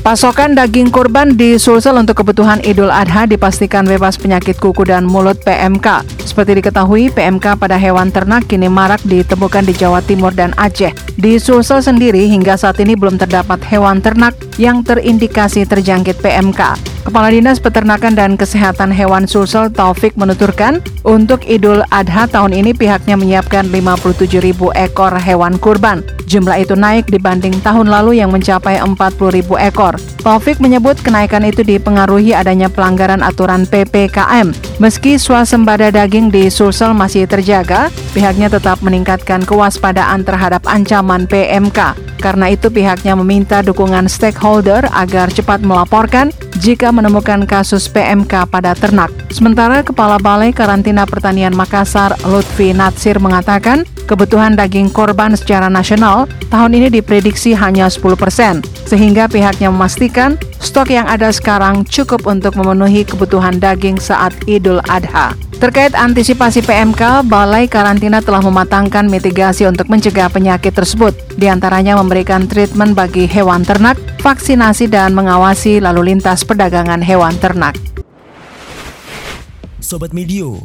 Pasokan daging kurban di Sulsel untuk kebutuhan Idul Adha dipastikan bebas penyakit kuku dan mulut PMK. Seperti diketahui, PMK pada hewan ternak kini marak ditemukan di Jawa Timur dan Aceh. Di Sulsel sendiri hingga saat ini belum terdapat hewan ternak yang terindikasi terjangkit PMK. Kepala Dinas Peternakan dan Kesehatan Hewan Sulsel Taufik menuturkan, untuk Idul Adha tahun ini pihaknya menyiapkan 57 ribu ekor hewan kurban. Jumlah itu naik dibanding tahun lalu yang mencapai 40 ribu ekor. Taufik menyebut kenaikan itu dipengaruhi adanya pelanggaran aturan PPKM. Meski swasembada daging di Sulsel masih terjaga, pihaknya tetap meningkatkan kewaspadaan terhadap ancaman PMK. Karena itu pihaknya meminta dukungan stakeholder agar cepat melaporkan jika menemukan kasus PMK pada ternak. Sementara Kepala Balai Karantina Pertanian Makassar, Lutfi Natsir mengatakan, kebutuhan daging korban secara nasional tahun ini diprediksi hanya 10 persen, sehingga pihaknya memastikan stok yang ada sekarang cukup untuk memenuhi kebutuhan daging saat Idul Adha. Terkait antisipasi PMK, Balai Karantina telah mematangkan mitigasi untuk mencegah penyakit tersebut, di antaranya memberikan treatment bagi hewan ternak, vaksinasi dan mengawasi lalu lintas perdagangan hewan ternak. Sobat Medio,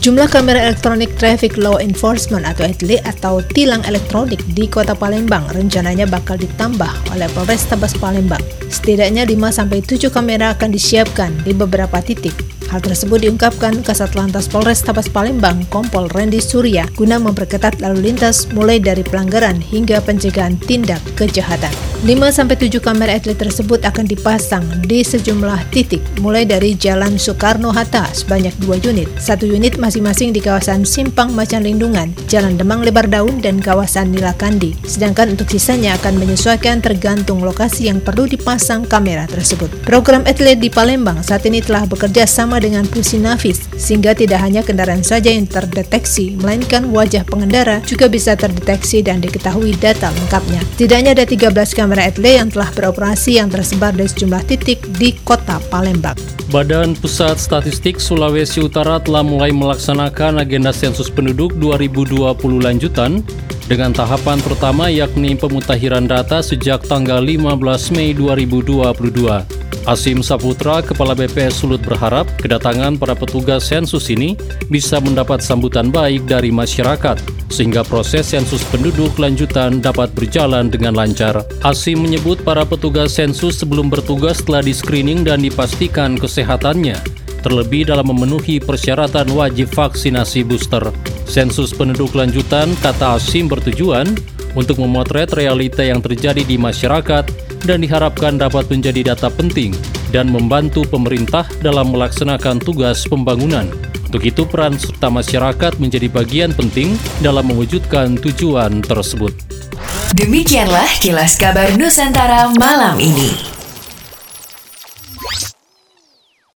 Jumlah kamera elektronik Traffic Law Enforcement atau ETLI atau tilang elektronik di Kota Palembang rencananya bakal ditambah oleh Polrestabes Palembang. Setidaknya 5-7 kamera akan disiapkan di beberapa titik Hal tersebut diungkapkan Kasat Lantas Polres Tabas Palembang, Kompol Randy Surya, guna memperketat lalu lintas mulai dari pelanggaran hingga pencegahan tindak kejahatan. 5-7 kamera atlet tersebut akan dipasang di sejumlah titik, mulai dari Jalan Soekarno-Hatta sebanyak 2 unit, satu unit masing-masing di kawasan Simpang Macan Lindungan, Jalan Demang Lebar Daun, dan kawasan Nilakandi. Sedangkan untuk sisanya akan menyesuaikan tergantung lokasi yang perlu dipasang kamera tersebut. Program atlet di Palembang saat ini telah bekerja sama dengan Nafis, sehingga tidak hanya kendaraan saja yang terdeteksi, melainkan wajah pengendara juga bisa terdeteksi dan diketahui data lengkapnya. Tidaknya ada 13 kamera etle yang telah beroperasi yang tersebar di sejumlah titik di kota Palembang. Badan Pusat Statistik Sulawesi Utara telah mulai melaksanakan agenda sensus penduduk 2020 lanjutan dengan tahapan pertama yakni pemutakhiran data sejak tanggal 15 Mei 2022. Asim Saputra, Kepala BPS Sulut berharap kedatangan para petugas sensus ini bisa mendapat sambutan baik dari masyarakat, sehingga proses sensus penduduk lanjutan dapat berjalan dengan lancar. Asim menyebut para petugas sensus sebelum bertugas telah di-screening dan dipastikan kesehatannya, terlebih dalam memenuhi persyaratan wajib vaksinasi booster. Sensus penduduk lanjutan, kata Asim bertujuan untuk memotret realita yang terjadi di masyarakat dan diharapkan dapat menjadi data penting dan membantu pemerintah dalam melaksanakan tugas pembangunan. Untuk itu, peran serta masyarakat menjadi bagian penting dalam mewujudkan tujuan tersebut. Demikianlah kilas kabar Nusantara malam ini.